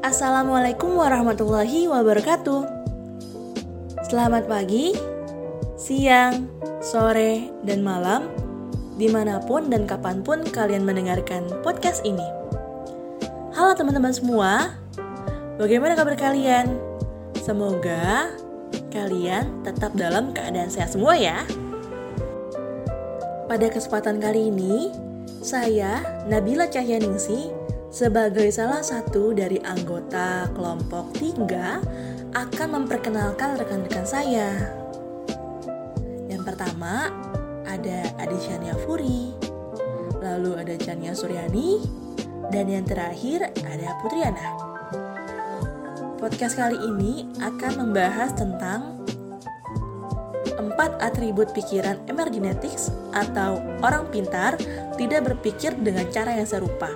Assalamualaikum warahmatullahi wabarakatuh. Selamat pagi, siang, sore, dan malam, di mana pun dan kapan pun kalian mendengarkan podcast ini. Halo teman-teman semua, bagaimana kabar kalian? Semoga kalian tetap dalam keadaan sehat semua ya. Pada kesempatan kali ini, saya Nabila Cahyaningsi sebagai salah satu dari anggota kelompok tiga akan memperkenalkan rekan-rekan saya. Yang pertama ada Adishania Furi, lalu ada Chania Suryani, dan yang terakhir ada Putriana. Podcast kali ini akan membahas tentang empat atribut pikiran emergenetics atau orang pintar tidak berpikir dengan cara yang serupa.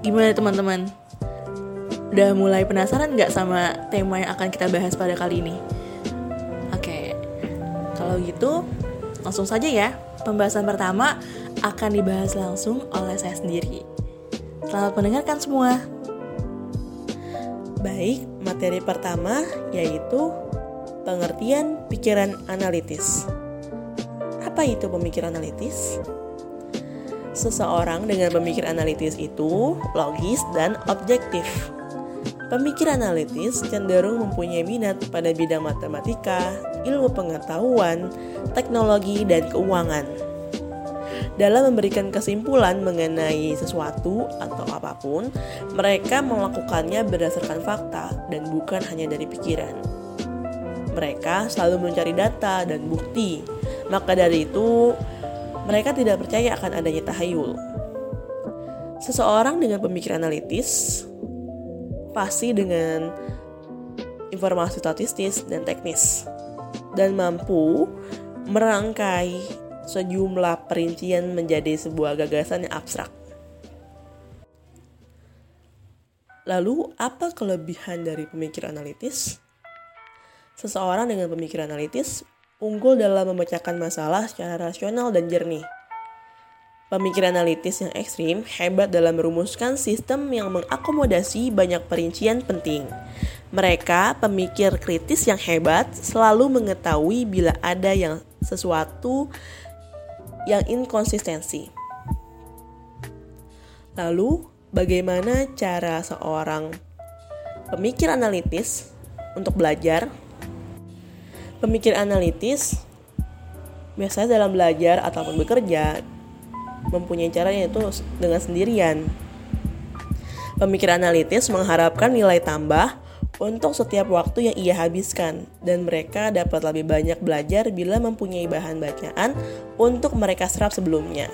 Gimana teman-teman? Udah mulai penasaran nggak sama tema yang akan kita bahas pada kali ini? Oke, kalau gitu langsung saja ya. Pembahasan pertama akan dibahas langsung oleh saya sendiri. Selamat mendengarkan semua. Baik, materi pertama yaitu pengertian pikiran analitis. Apa itu pemikiran analitis? Seseorang dengan pemikir analitis itu logis dan objektif. Pemikir analitis cenderung mempunyai minat pada bidang matematika, ilmu pengetahuan, teknologi, dan keuangan. Dalam memberikan kesimpulan mengenai sesuatu atau apa pun, mereka melakukannya berdasarkan fakta dan bukan hanya dari pikiran. Mereka selalu mencari data dan bukti, maka dari itu mereka tidak percaya akan adanya tahayul. Seseorang dengan pemikiran analitis pasti dengan informasi statistis dan teknis dan mampu merangkai sejumlah perincian menjadi sebuah gagasan yang abstrak. Lalu, apa kelebihan dari pemikiran analitis? Seseorang dengan pemikiran analitis unggul dalam memecahkan masalah secara rasional dan jernih. Pemikir analitis yang ekstrim hebat dalam merumuskan sistem yang mengakomodasi banyak perincian penting. Mereka, pemikir kritis yang hebat, selalu mengetahui bila ada yang sesuatu yang inkonsistensi. Lalu, bagaimana cara seorang pemikir analitis untuk belajar Pemikir analitis biasanya dalam belajar ataupun bekerja mempunyai cara yaitu dengan sendirian. Pemikir analitis mengharapkan nilai tambah untuk setiap waktu yang ia habiskan dan mereka dapat lebih banyak belajar bila mempunyai bahan bacaan untuk mereka serap sebelumnya.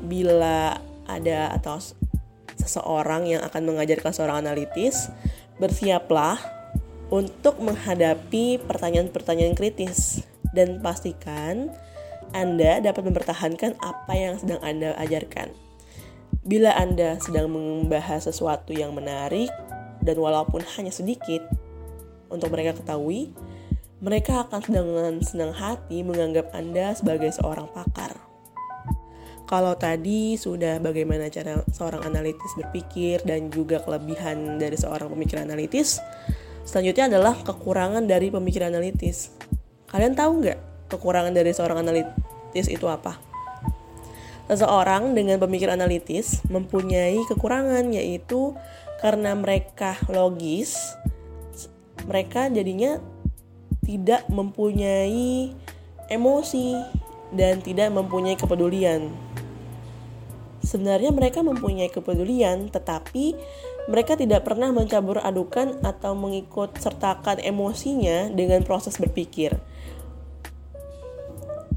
Bila ada atau seseorang yang akan mengajarkan seorang analitis, bersiaplah untuk menghadapi pertanyaan-pertanyaan kritis dan pastikan Anda dapat mempertahankan apa yang sedang Anda ajarkan. Bila Anda sedang membahas sesuatu yang menarik dan walaupun hanya sedikit untuk mereka ketahui, mereka akan dengan senang hati menganggap Anda sebagai seorang pakar. Kalau tadi sudah bagaimana cara seorang analitis berpikir dan juga kelebihan dari seorang pemikir analitis, Selanjutnya adalah kekurangan dari pemikiran analitis. Kalian tahu nggak kekurangan dari seorang analitis itu apa? Seseorang dengan pemikiran analitis mempunyai kekurangan yaitu karena mereka logis, mereka jadinya tidak mempunyai emosi dan tidak mempunyai kepedulian. Sebenarnya mereka mempunyai kepedulian, tetapi mereka tidak pernah mencabur adukan atau mengikut sertakan emosinya dengan proses berpikir.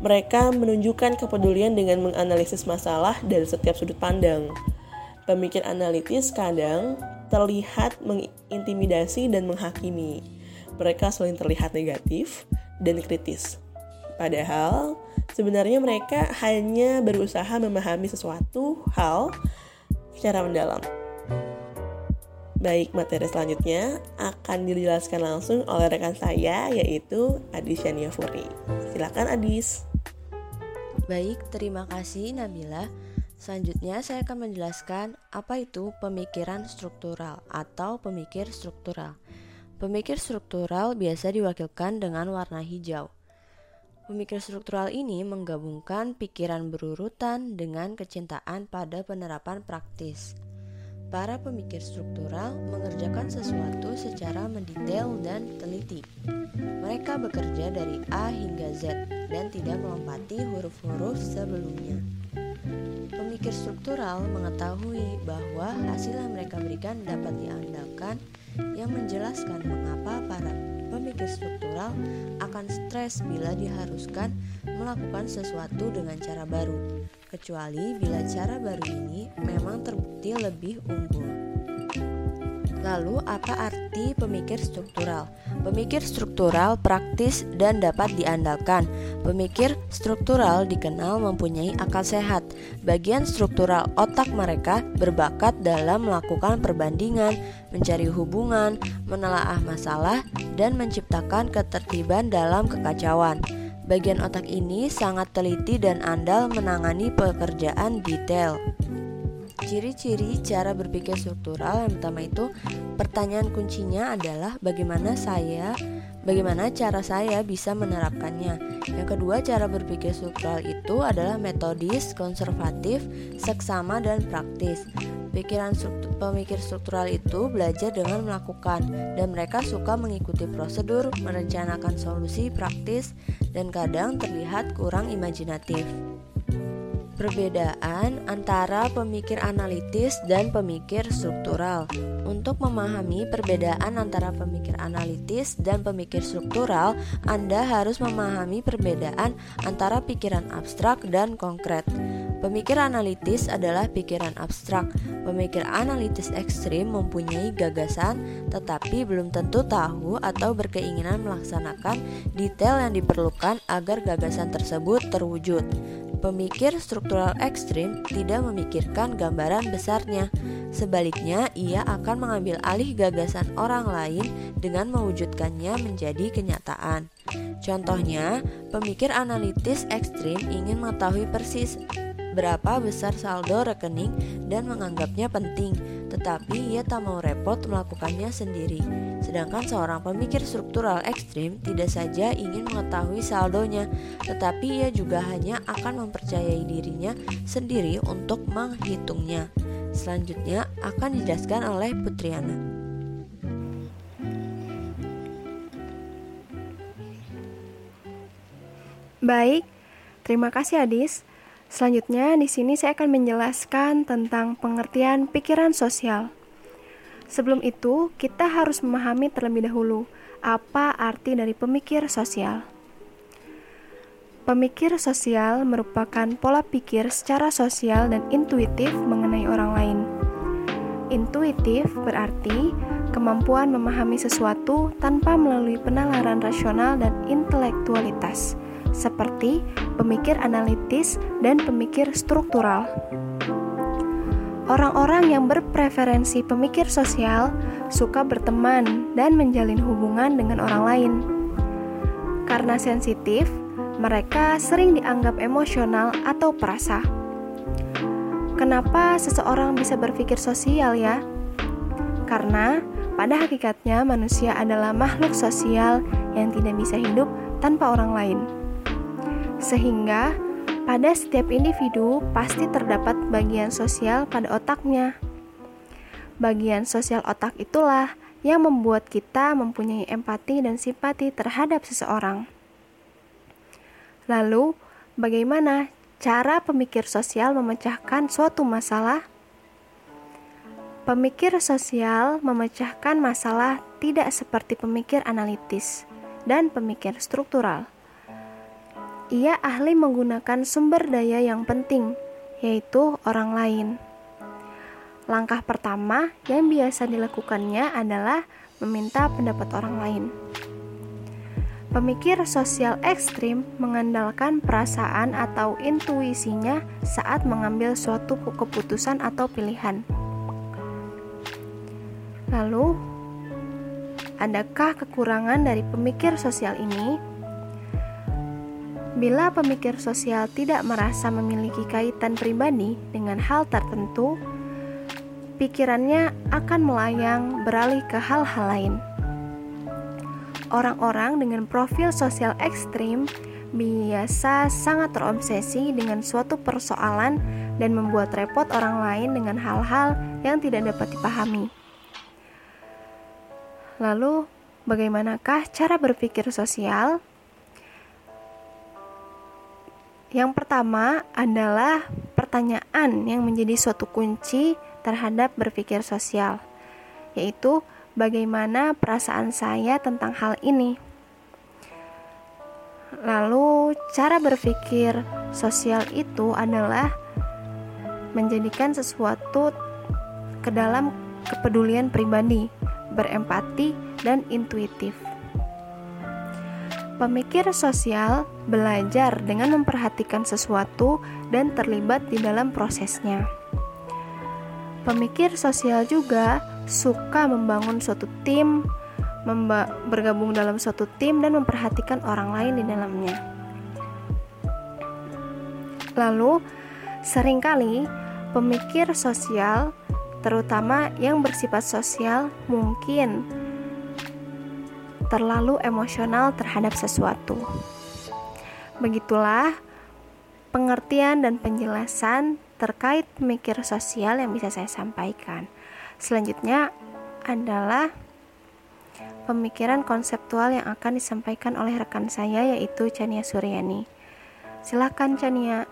Mereka menunjukkan kepedulian dengan menganalisis masalah dari setiap sudut pandang. Pemikir analitis kadang terlihat mengintimidasi dan menghakimi. Mereka sering terlihat negatif dan kritis. Padahal sebenarnya mereka hanya berusaha memahami sesuatu hal secara mendalam. Baik, materi selanjutnya akan dijelaskan langsung oleh rekan saya yaitu Adis Shania Furi. Silakan Adis. Baik, terima kasih Nabila. Selanjutnya saya akan menjelaskan apa itu pemikiran struktural atau pemikir struktural. Pemikir struktural biasa diwakilkan dengan warna hijau. Pemikir struktural ini menggabungkan pikiran berurutan dengan kecintaan pada penerapan praktis. Para pemikir struktural mengerjakan sesuatu secara mendetail dan teliti. Mereka bekerja dari A hingga Z dan tidak melompati huruf-huruf sebelumnya. Pemikir struktural mengetahui bahwa hasil yang mereka berikan dapat diandalkan yang menjelaskan mengapa para pemikir struktural akan stres bila diharuskan melakukan sesuatu dengan cara baru, kecuali bila cara baru ini memang lebih unggul. Lalu, apa arti pemikir struktural? Pemikir struktural praktis dan dapat diandalkan. Pemikir struktural dikenal mempunyai akal sehat. Bagian struktural otak mereka berbakat dalam melakukan perbandingan, mencari hubungan, menelaah masalah, dan menciptakan ketertiban dalam kekacauan. Bagian otak ini sangat teliti dan andal menangani pekerjaan detail. Ciri-ciri cara berpikir struktural yang pertama itu pertanyaan kuncinya adalah bagaimana saya bagaimana cara saya bisa menerapkannya. Yang kedua, cara berpikir struktural itu adalah metodis, konservatif, seksama dan praktis. Pikiran struktur, pemikir struktural itu belajar dengan melakukan dan mereka suka mengikuti prosedur, merencanakan solusi praktis dan kadang terlihat kurang imajinatif. Perbedaan antara pemikir analitis dan pemikir struktural. Untuk memahami perbedaan antara pemikir analitis dan pemikir struktural, Anda harus memahami perbedaan antara pikiran abstrak dan konkret. Pemikir analitis adalah pikiran abstrak. Pemikir analitis ekstrim mempunyai gagasan tetapi belum tentu tahu atau berkeinginan melaksanakan detail yang diperlukan agar gagasan tersebut terwujud. Pemikir struktural ekstrim tidak memikirkan gambaran besarnya. Sebaliknya, ia akan mengambil alih gagasan orang lain dengan mewujudkannya menjadi kenyataan. Contohnya, pemikir analitis ekstrim ingin mengetahui persis berapa besar saldo rekening dan menganggapnya penting, tetapi ia tak mau repot melakukannya sendiri. Sedangkan seorang pemikir struktural ekstrim tidak saja ingin mengetahui saldonya, tetapi ia juga hanya akan mempercayai dirinya sendiri untuk menghitungnya. Selanjutnya akan dijelaskan oleh Putriana. Baik, terima kasih Adis. Selanjutnya di sini saya akan menjelaskan tentang pengertian pikiran sosial. Sebelum itu, kita harus memahami terlebih dahulu apa arti dari pemikir sosial. Pemikir sosial merupakan pola pikir secara sosial dan intuitif mengenai orang lain. Intuitif berarti kemampuan memahami sesuatu tanpa melalui penalaran rasional dan intelektualitas, seperti pemikir analitis dan pemikir struktural. Orang-orang yang berpreferensi pemikir sosial suka berteman dan menjalin hubungan dengan orang lain. Karena sensitif, mereka sering dianggap emosional atau perasa. Kenapa seseorang bisa berpikir sosial ya? Karena pada hakikatnya manusia adalah makhluk sosial yang tidak bisa hidup tanpa orang lain. Sehingga pada setiap individu pasti terdapat bagian sosial pada otaknya. Bagian sosial otak itulah yang membuat kita mempunyai empati dan simpati terhadap seseorang. Lalu, bagaimana cara pemikir sosial memecahkan suatu masalah? Pemikir sosial memecahkan masalah tidak seperti pemikir analitis dan pemikir struktural. Ia ahli menggunakan sumber daya yang penting, yaitu orang lain. Langkah pertama yang biasa dilakukannya adalah meminta pendapat orang lain. Pemikir sosial ekstrim mengandalkan perasaan atau intuisinya saat mengambil suatu keputusan atau pilihan. Lalu, adakah kekurangan dari pemikir sosial ini? Bila pemikir sosial tidak merasa memiliki kaitan pribadi dengan hal tertentu, pikirannya akan melayang beralih ke hal-hal lain. Orang-orang dengan profil sosial ekstrim biasa sangat terobsesi dengan suatu persoalan dan membuat repot orang lain dengan hal-hal yang tidak dapat dipahami. Lalu, bagaimanakah cara berpikir sosial? Yang pertama adalah pertanyaan yang menjadi suatu kunci terhadap berpikir sosial, yaitu bagaimana perasaan saya tentang hal ini. Lalu, cara berpikir sosial itu adalah menjadikan sesuatu ke dalam kepedulian pribadi, berempati, dan intuitif. Pemikir sosial belajar dengan memperhatikan sesuatu dan terlibat di dalam prosesnya. Pemikir sosial juga suka membangun suatu tim, bergabung dalam suatu tim, dan memperhatikan orang lain di dalamnya. Lalu, sering kali pemikir sosial, terutama yang bersifat sosial, mungkin terlalu emosional terhadap sesuatu. Begitulah pengertian dan penjelasan terkait pemikir sosial yang bisa saya sampaikan. Selanjutnya adalah pemikiran konseptual yang akan disampaikan oleh rekan saya yaitu Chania Suryani. Silakan Chania.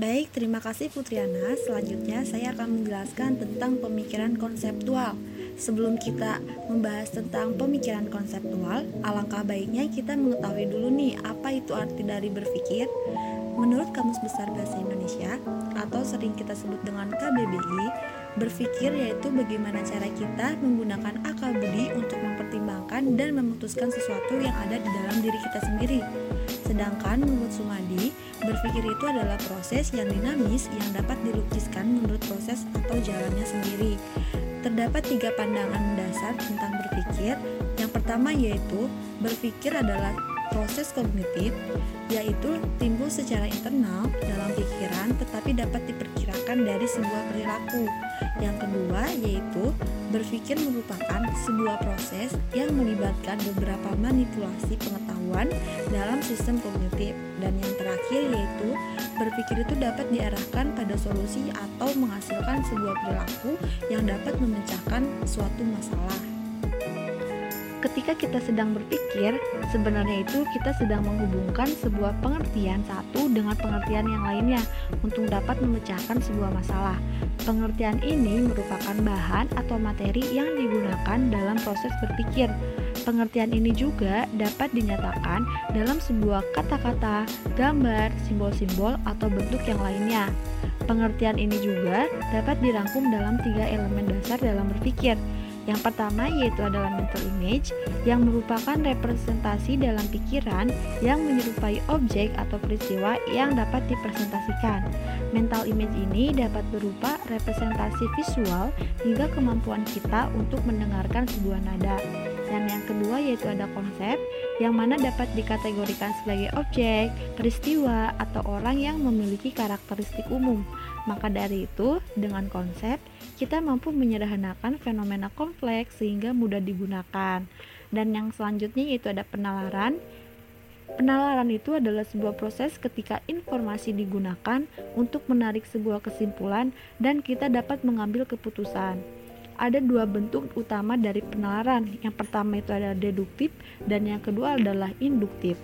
Baik, terima kasih Putriana. Selanjutnya saya akan menjelaskan tentang pemikiran konseptual. Sebelum kita membahas tentang pemikiran konseptual, alangkah baiknya kita mengetahui dulu nih apa itu arti dari berpikir. Menurut Kamus Besar Bahasa Indonesia atau sering kita sebut dengan KBBI, berpikir yaitu bagaimana cara kita menggunakan akal budi untuk mempertimbangkan dan memutuskan sesuatu yang ada di dalam diri kita sendiri. Sedangkan menurut Sumadi, berpikir itu adalah proses yang dinamis yang dapat dilukiskan menurut proses atau jalannya sendiri. Terdapat tiga pandangan dasar tentang berpikir. Yang pertama yaitu berpikir adalah proses kognitif, yaitu timbul secara internal dalam pikiran tetapi dapat diperkirakan dari sebuah perilaku. Yang kedua yaitu berpikir merupakan sebuah proses yang melibatkan beberapa manipulasi pengetahuan dalam sistem kognitif. Dan yang terakhir yaitu berpikir itu dapat diarahkan pada solusi atau menghasilkan sebuah perilaku yang dapat memecahkan suatu masalah ketika kita sedang berpikir, sebenarnya itu kita sedang menghubungkan sebuah pengertian satu dengan pengertian yang lainnya untuk dapat memecahkan sebuah masalah. Pengertian ini merupakan bahan atau materi yang digunakan dalam proses berpikir. Pengertian ini juga dapat dinyatakan dalam sebuah kata-kata, gambar, simbol-simbol, atau bentuk yang lainnya. Pengertian ini juga dapat dirangkum dalam tiga elemen dasar dalam berpikir, yang pertama yaitu adalah mental image yang merupakan representasi dalam pikiran yang menyerupai objek atau peristiwa yang dapat dipresentasikan. Mental image ini dapat berupa representasi visual hingga kemampuan kita untuk mendengarkan sebuah nada. Dan yang kedua yaitu ada konsep yang mana dapat dikategorikan sebagai objek, peristiwa, atau orang yang memiliki karakteristik umum. Maka dari itu, dengan konsep, kita mampu menyederhanakan fenomena kompleks sehingga mudah digunakan. Dan yang selanjutnya yaitu ada penalaran. Penalaran itu adalah sebuah proses ketika informasi digunakan untuk menarik sebuah kesimpulan dan kita dapat mengambil keputusan ada dua bentuk utama dari penalaran. Yang pertama itu adalah deduktif dan yang kedua adalah induktif.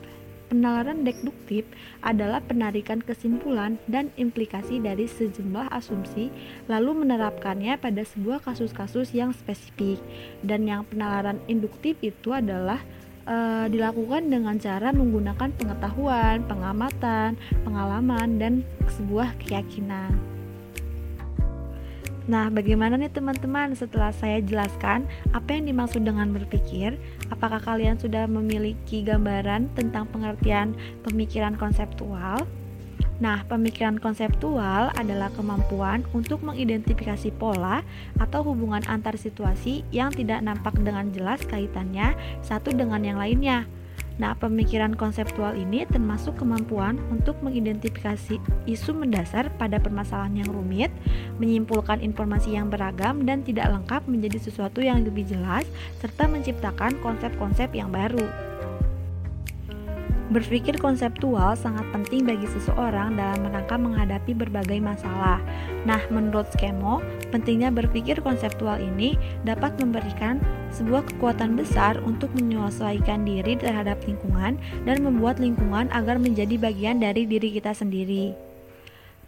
Penalaran deduktif adalah penarikan kesimpulan dan implikasi dari sejumlah asumsi lalu menerapkannya pada sebuah kasus-kasus yang spesifik. Dan yang penalaran induktif itu adalah e, dilakukan dengan cara menggunakan pengetahuan, pengamatan, pengalaman, dan sebuah keyakinan. Nah, bagaimana nih teman-teman setelah saya jelaskan apa yang dimaksud dengan berpikir? Apakah kalian sudah memiliki gambaran tentang pengertian pemikiran konseptual? Nah, pemikiran konseptual adalah kemampuan untuk mengidentifikasi pola atau hubungan antar situasi yang tidak nampak dengan jelas kaitannya satu dengan yang lainnya. Nah, pemikiran konseptual ini termasuk kemampuan untuk mengidentifikasi isu mendasar pada permasalahan yang rumit, menyimpulkan informasi yang beragam dan tidak lengkap menjadi sesuatu yang lebih jelas, serta menciptakan konsep-konsep yang baru. Berpikir konseptual sangat penting bagi seseorang dalam rangka menghadapi berbagai masalah. Nah, menurut Skemo, pentingnya berpikir konseptual ini dapat memberikan sebuah kekuatan besar untuk menyesuaikan diri terhadap lingkungan dan membuat lingkungan agar menjadi bagian dari diri kita sendiri.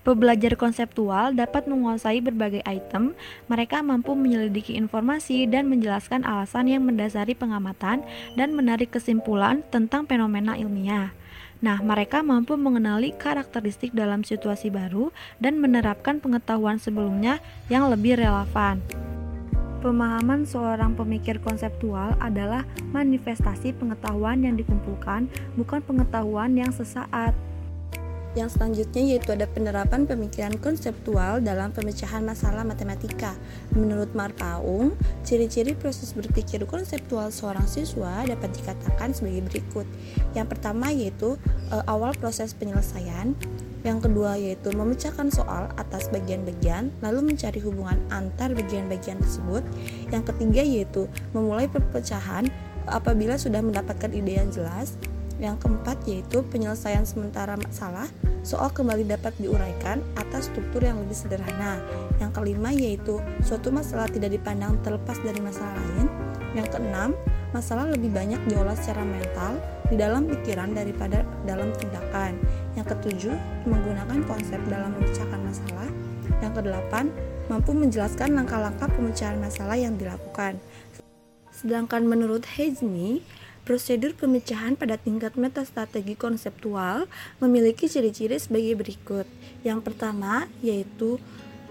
Pebelajar konseptual dapat menguasai berbagai item, mereka mampu menyelidiki informasi dan menjelaskan alasan yang mendasari pengamatan dan menarik kesimpulan tentang fenomena ilmiah. Nah, mereka mampu mengenali karakteristik dalam situasi baru dan menerapkan pengetahuan sebelumnya yang lebih relevan. Pemahaman seorang pemikir konseptual adalah manifestasi pengetahuan yang dikumpulkan, bukan pengetahuan yang sesaat. Yang selanjutnya yaitu ada penerapan pemikiran konseptual dalam pemecahan masalah matematika. Menurut Marpaung, ciri-ciri proses berpikir konseptual seorang siswa dapat dikatakan sebagai berikut. Yang pertama yaitu e, awal proses penyelesaian, yang kedua yaitu memecahkan soal atas bagian-bagian, lalu mencari hubungan antar bagian-bagian tersebut. Yang ketiga yaitu memulai perpecahan apabila sudah mendapatkan ide yang jelas. Yang keempat yaitu penyelesaian sementara masalah, soal kembali dapat diuraikan atas struktur yang lebih sederhana. Yang kelima yaitu suatu masalah tidak dipandang terlepas dari masalah lain. Yang keenam, masalah lebih banyak diolah secara mental di dalam pikiran daripada dalam tindakan. Yang ketujuh, menggunakan konsep dalam memecahkan masalah. Yang kedelapan, mampu menjelaskan langkah-langkah pemecahan masalah yang dilakukan. Sedangkan menurut Hezmi, Prosedur pemecahan pada tingkat metastrategi konseptual memiliki ciri-ciri sebagai berikut. Yang pertama yaitu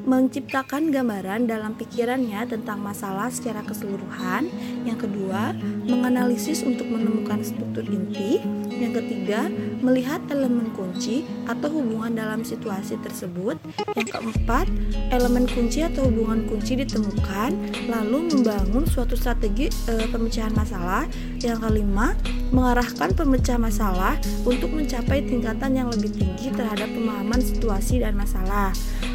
menciptakan gambaran dalam pikirannya tentang masalah secara keseluruhan. Yang kedua, menganalisis untuk menemukan struktur inti. Yang ketiga, melihat elemen kunci atau hubungan dalam situasi tersebut. Yang keempat, elemen kunci atau hubungan kunci ditemukan, lalu membangun suatu strategi e, pemecahan masalah. Yang kelima, mengarahkan pemecah masalah untuk mencapai tingkatan yang lebih tinggi terhadap pemahaman situasi dan masalah.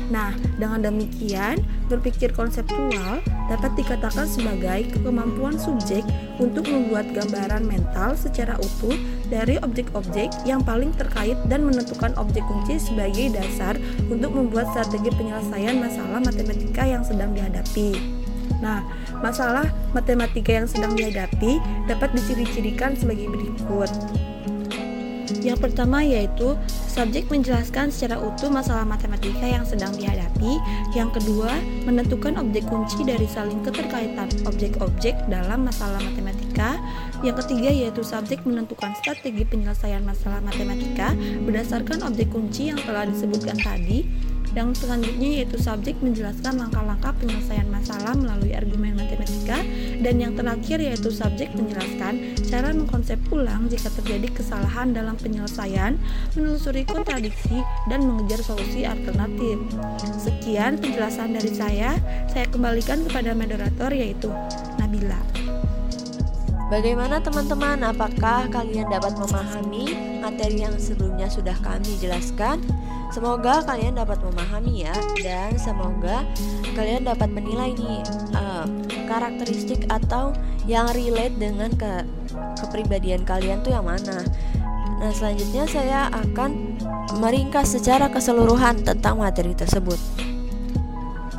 Nah, dengan demikian, berpikir konseptual dapat dikatakan sebagai kemampuan subjek untuk membuat gambaran mental secara utuh dari objek-objek yang paling terkait dan menentukan objek kunci sebagai dasar untuk membuat strategi penyelesaian masalah matematika yang sedang dihadapi. Nah, masalah matematika yang sedang dihadapi dapat diciri-cirikan sebagai berikut. Yang pertama yaitu subjek menjelaskan secara utuh masalah matematika yang sedang dihadapi. Yang kedua, menentukan objek kunci dari saling keterkaitan objek-objek dalam masalah matematika. Yang ketiga yaitu subjek menentukan strategi penyelesaian masalah matematika berdasarkan objek kunci yang telah disebutkan tadi. Yang selanjutnya yaitu subjek menjelaskan langkah-langkah penyelesaian masalah melalui argumen matematika dan yang terakhir yaitu subjek menjelaskan cara mengkonsep ulang jika terjadi kesalahan dalam penyelesaian, menelusuri kontradiksi dan mengejar solusi alternatif. Sekian penjelasan dari saya. Saya kembalikan kepada moderator yaitu Nabila. Bagaimana teman-teman? Apakah kalian dapat memahami materi yang sebelumnya sudah kami jelaskan? Semoga kalian dapat memahami ya dan semoga kalian dapat menilai nih uh, karakteristik atau yang relate dengan ke kepribadian kalian tuh yang mana. Nah, selanjutnya saya akan meringkas secara keseluruhan tentang materi tersebut.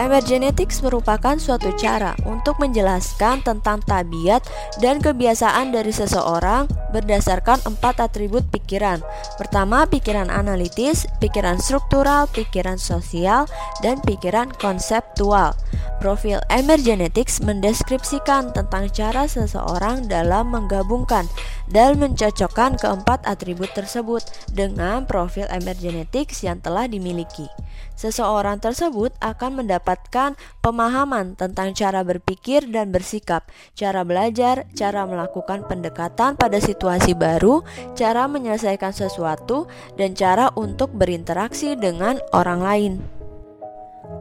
Emergenetics merupakan suatu cara untuk menjelaskan tentang tabiat dan kebiasaan dari seseorang berdasarkan empat atribut pikiran. Pertama, pikiran analitis, pikiran struktural, pikiran sosial, dan pikiran konseptual. Profil emergenetics mendeskripsikan tentang cara seseorang dalam menggabungkan dan mencocokkan keempat atribut tersebut dengan profil emergenetics yang telah dimiliki. Seseorang tersebut akan mendapatkan pemahaman tentang cara berpikir dan bersikap, cara belajar, cara melakukan pendekatan pada situasi baru, cara menyelesaikan sesuatu, dan cara untuk berinteraksi dengan orang lain.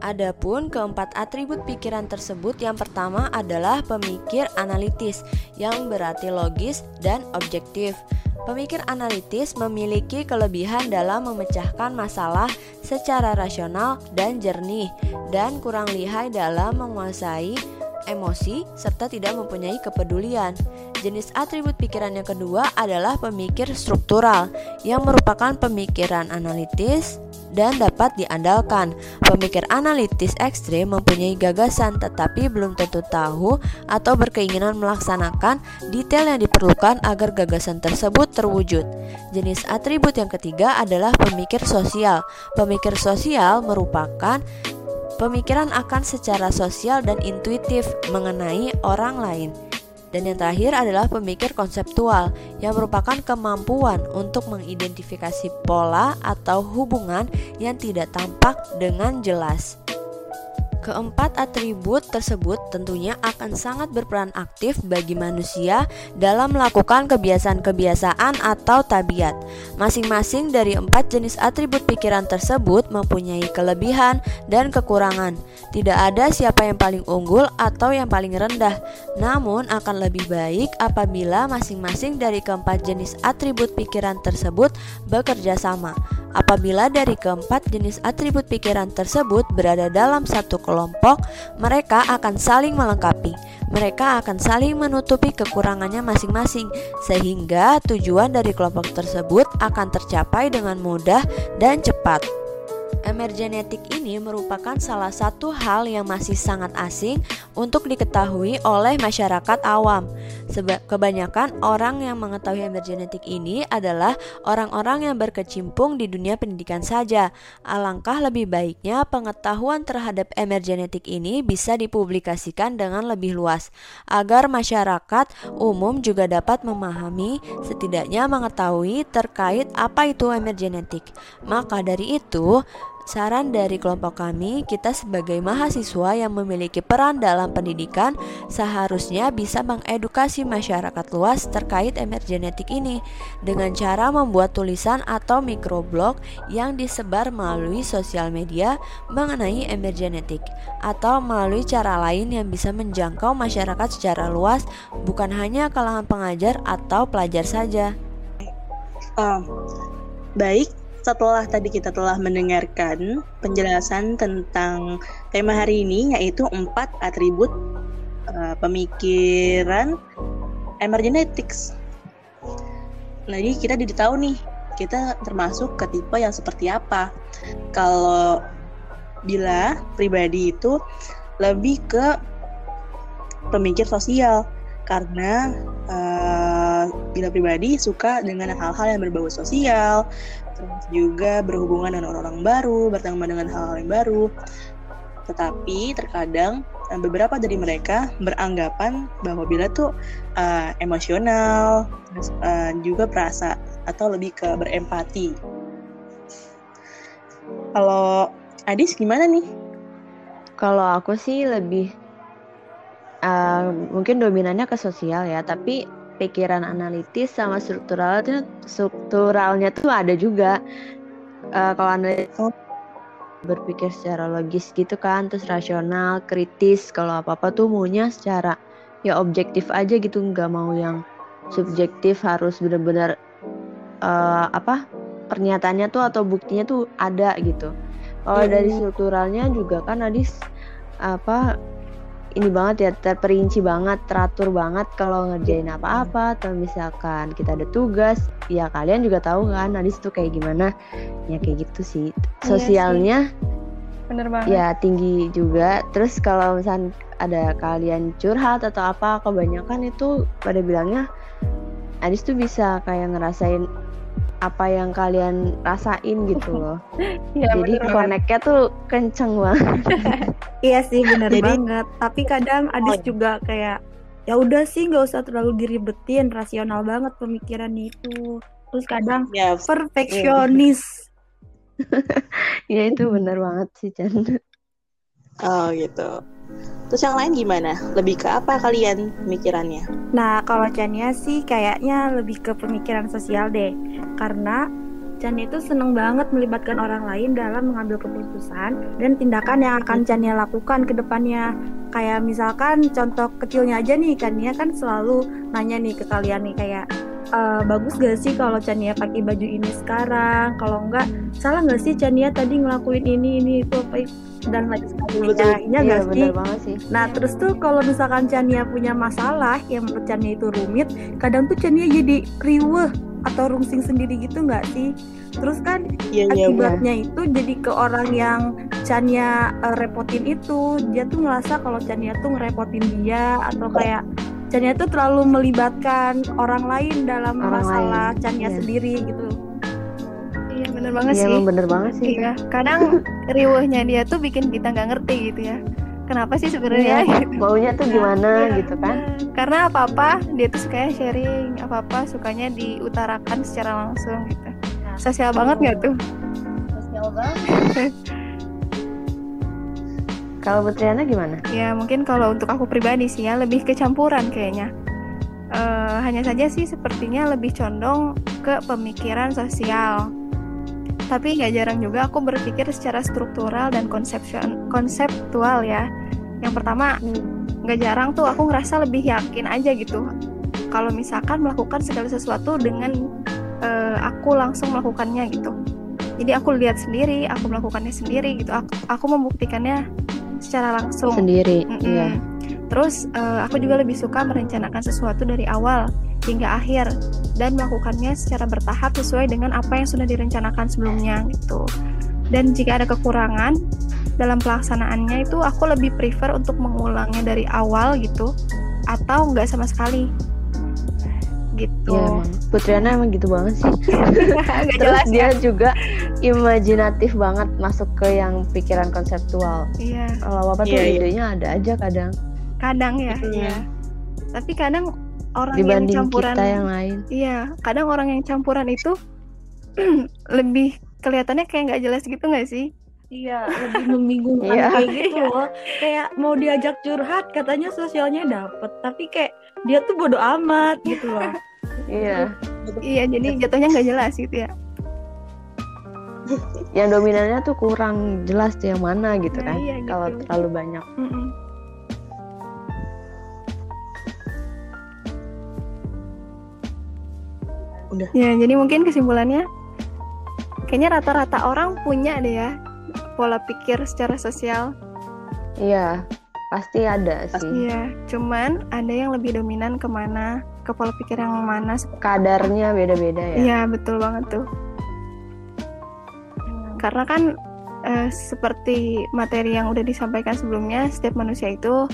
Adapun keempat atribut pikiran tersebut yang pertama adalah pemikir analitis yang berarti logis dan objektif. Pemikir analitis memiliki kelebihan dalam memecahkan masalah secara rasional dan jernih dan kurang lihai dalam menguasai emosi serta tidak mempunyai kepedulian. Jenis atribut pikiran yang kedua adalah pemikir struktural yang merupakan pemikiran analitis dan dapat diandalkan. Pemikir analitis ekstrim mempunyai gagasan tetapi belum tentu tahu atau berkeinginan melaksanakan detail yang diperlukan agar gagasan tersebut terwujud. Jenis atribut yang ketiga adalah pemikir sosial. Pemikir sosial merupakan pemikiran akan secara sosial dan intuitif mengenai orang lain. Dan yang terakhir adalah pemikir konseptual yang merupakan kemampuan untuk mengidentifikasi pola atau hubungan yang tidak tampak dengan jelas. Keempat atribut tersebut tentunya akan sangat berperan aktif bagi manusia dalam melakukan kebiasaan-kebiasaan atau tabiat. Masing-masing dari empat jenis atribut pikiran tersebut mempunyai kelebihan dan kekurangan. Tidak ada siapa yang paling unggul atau yang paling rendah, namun akan lebih baik apabila masing-masing dari keempat jenis atribut pikiran tersebut bekerja sama. Apabila dari keempat jenis atribut pikiran tersebut berada dalam satu kelompok, mereka akan saling melengkapi. Mereka akan saling menutupi kekurangannya masing-masing, sehingga tujuan dari kelompok tersebut akan tercapai dengan mudah dan cepat. Emergenetik ini merupakan salah satu hal yang masih sangat asing untuk diketahui oleh masyarakat awam. Seba kebanyakan orang yang mengetahui emergenetik ini adalah orang-orang yang berkecimpung di dunia pendidikan saja. Alangkah lebih baiknya pengetahuan terhadap emergenetik ini bisa dipublikasikan dengan lebih luas agar masyarakat umum juga dapat memahami setidaknya mengetahui terkait apa itu emergenetik. Maka dari itu, Saran dari kelompok kami, kita sebagai mahasiswa yang memiliki peran dalam pendidikan seharusnya bisa mengedukasi masyarakat luas terkait emergenetik ini dengan cara membuat tulisan atau mikroblog yang disebar melalui sosial media mengenai emergenetik atau melalui cara lain yang bisa menjangkau masyarakat secara luas bukan hanya kalangan pengajar atau pelajar saja. Um, baik, setelah tadi kita telah mendengarkan penjelasan tentang tema hari ini yaitu empat atribut uh, pemikiran emergenetics. Nah, jadi kita jadi tahu nih kita termasuk ke tipe yang seperti apa. Kalau bila pribadi itu lebih ke pemikir sosial karena uh, bila pribadi suka dengan hal-hal yang berbau sosial, terus juga berhubungan dengan orang-orang baru, bertemu dengan hal-hal yang baru. Tetapi terkadang eh, beberapa dari mereka beranggapan bahwa bila tuh uh, emosional, terus, uh, juga perasa atau lebih ke berempati. Kalau Adis gimana nih? Kalau aku sih lebih uh, mungkin dominannya ke sosial ya, tapi pikiran analitis sama strukturalnya strukturalnya tuh ada juga. Uh, kalau analitis berpikir secara logis gitu kan terus rasional kritis kalau apa apa tuh maunya secara ya objektif aja gitu nggak mau yang subjektif harus benar-benar uh, apa pernyataannya tuh atau buktinya tuh ada gitu. Kalau dari strukturalnya juga kan Adis apa ini banget ya terperinci banget teratur banget kalau ngerjain apa-apa atau misalkan kita ada tugas ya kalian juga tahu kan Nadis tuh kayak gimana? Ya kayak gitu sih. Iya sosialnya iya bener banget. ya tinggi juga. Terus kalau misalkan ada kalian curhat atau apa kebanyakan itu pada bilangnya Adis tuh bisa kayak ngerasain apa yang kalian rasain gitu loh. Ya, Jadi connect-nya tuh kenceng banget. Iya sih bener Jadi- banget. Tapi kadang Adis juga kayak ya udah sih nggak usah terlalu diribetin, rasional banget pemikirannya itu. Terus kadang Ya, perfeksionis. ya itu bener banget sih Chan. oh gitu. Terus yang lain gimana? Lebih ke apa kalian pemikirannya? Nah, kalau Chania sih kayaknya lebih ke pemikiran sosial deh. Karena Chania itu seneng banget melibatkan orang lain dalam mengambil keputusan dan tindakan yang akan Chania lakukan ke depannya. Kayak misalkan contoh kecilnya aja nih, Chania kan selalu nanya nih ke kalian nih kayak "Eh, bagus gak sih kalau Chania pakai baju ini sekarang? Kalau enggak, salah gak sih Chania tadi ngelakuin ini ini itu apa dan lain sebagainya. Betul. Iya Iya gak sih? bener banget sih. Nah terus tuh kalau misalkan Chania punya masalah yang menurut Chania itu rumit, kadang tuh Chania jadi riweh atau rungsing sendiri gitu nggak sih? Terus kan benar. akibatnya itu jadi ke orang yang Chania eh, repotin itu, dia tuh ngerasa kalau Chania tuh ngerepotin dia atau kayak Chania tuh terlalu melibatkan orang lain dalam Orang masalah lain, Chania iya. sendiri gitu. Iya bener banget Iya sih. emang bener banget sih. Iya, kadang riwehnya dia tuh bikin kita nggak ngerti gitu ya. Kenapa sih sebenarnya? Iya, gitu. Maunya tuh gimana Iya, gitu kan? Karena apa-apa dia tuh sukanya sharing, apa-apa sukanya diutarakan secara langsung gitu. Sosial banget nggak tuh? Sosial banget. Kalau Putriana gimana? Ya mungkin kalau untuk aku pribadi sih ya lebih kecampuran kayaknya. Eh, hanya saja sih sepertinya lebih condong ke pemikiran sosial. Tapi nggak jarang juga aku berpikir secara struktural dan konseptual ya. Yang pertama nggak jarang tuh aku ngerasa lebih yakin aja gitu. Kalau misalkan melakukan segala sesuatu dengan eh, aku langsung melakukannya gitu. Jadi aku lihat sendiri, aku melakukannya sendiri gitu. Aku, aku membuktikannya secara langsung. Sendiri. Mm-mm. Iya. Terus eh, aku juga lebih suka merencanakan sesuatu dari awal hingga akhir dan melakukannya secara bertahap sesuai dengan apa yang sudah direncanakan sebelumnya gitu. Dan jika ada kekurangan dalam pelaksanaannya itu aku lebih prefer untuk mengulangnya dari awal gitu atau nggak sama sekali gitu. Iya emang. Putriana emang gitu banget sih. Nggak Terus jelas dia ya. juga imajinatif banget masuk ke yang pikiran konseptual. Iya, Kalau apa tuh Iya, iya. idenya ada aja kadang kadang ya, iya. Tapi kadang orang yang dibanding campuran kita yang lain. Iya, kadang orang yang campuran itu lebih kelihatannya kayak nggak jelas gitu nggak sih? Iya, lebih membingungkan Iya. kayak gitu loh. Kayak mau diajak curhat, katanya sosialnya dapet, tapi kayak dia tuh bodoh amat gitu loh. Iya. Iya, jadi jatuhnya nggak jelas gitu ya. Yang dominannya tuh kurang jelas tuh yang mana gitu Nah, kan. iya, gitu. Kalau terlalu banyak. Mm-mm. Udah. Ya, jadi mungkin kesimpulannya, kayaknya rata-rata orang punya deh ya pola pikir secara sosial. Iya. Pasti ada sih. Iya, cuman ada yang lebih dominan ke mana, ke pola pikir yang mana. Kadarnya beda-beda ya. Iya, betul banget tuh. Karena kan eh, seperti materi yang udah disampaikan sebelumnya, setiap manusia itu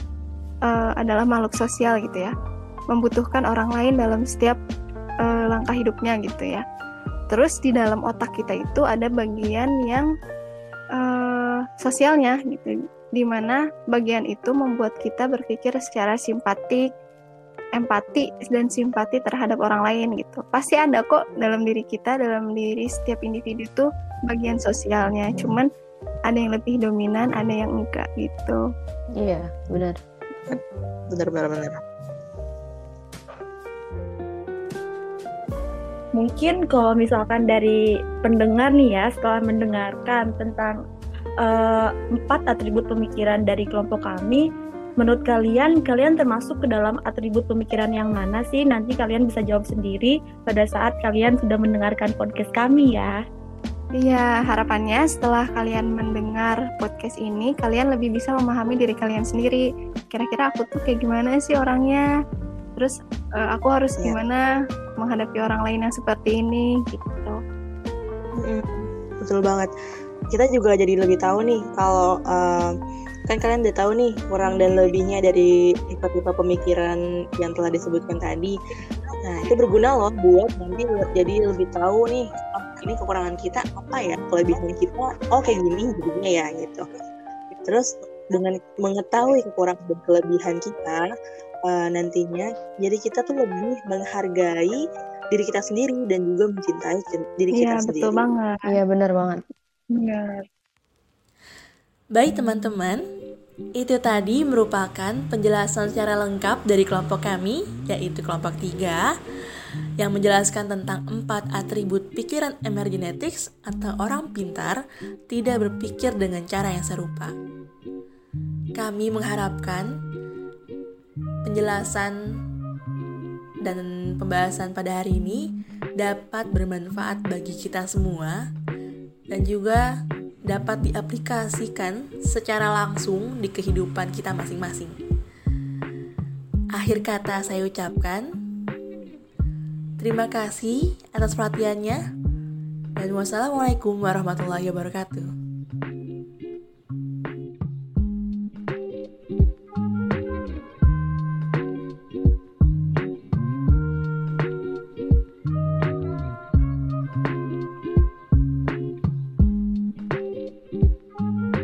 eh, adalah makhluk sosial gitu ya, membutuhkan orang lain dalam setiap eh, langkah hidupnya gitu ya. Terus di dalam otak kita itu ada bagian yang eh, sosialnya gitu, di mana bagian itu membuat kita berpikir secara simpatik, empati dan simpati terhadap orang lain gitu. Pasti ada kok dalam diri kita, dalam diri setiap individu tuh bagian sosialnya. Cuman ada yang lebih dominan, ada yang enggak gitu. Iya, benar. Bener bener bener. Mungkin kalau misalkan dari pendengar nih ya, setelah mendengarkan tentang eh, empat atribut pemikiran dari kelompok kami, menurut kalian, kalian termasuk ke dalam atribut pemikiran yang mana sih? Nanti kalian bisa jawab sendiri pada saat kalian sudah mendengarkan podcast kami ya. Iya, harapannya setelah kalian mendengar podcast ini, kalian lebih bisa memahami diri kalian sendiri. Kira-kira aku tuh kayak gimana sih orangnya? Terus eh, aku harus Iya. gimana menghadapi orang lain yang seperti ini gitu. Mm-mm, Betul banget. Kita juga jadi lebih tahu nih kalau eh, kan kalian udah tahu nih kurang dan lebihnya dari tipe-tipe pemikiran yang telah disebutkan tadi. Nah, itu berguna loh buat nanti jadi lebih tahu nih, oh, ini kekurangan kita apa ya, kelebihan kita, oh kayak gini jadinya ya gitu. Terus dengan mengetahui kekurangan dan kelebihan kita uh, nantinya, jadi kita tuh lebih menghargai diri kita sendiri dan juga mencintai diri kita Iya, sendiri. betul banget. Iya benar banget. Benar. Baik teman-teman, itu tadi merupakan penjelasan secara lengkap dari kelompok kami, yaitu kelompok 3, yang menjelaskan tentang empat atribut pikiran emergenetics atau orang pintar tidak berpikir dengan cara yang serupa. Kami mengharapkan penjelasan dan pembahasan pada hari ini dapat bermanfaat bagi kita semua dan juga dapat diaplikasikan secara langsung di kehidupan kita masing-masing. Akhir kata saya ucapkan, terima kasih atas perhatiannya, dan wassalamualaikum warahmatullahi wabarakatuh.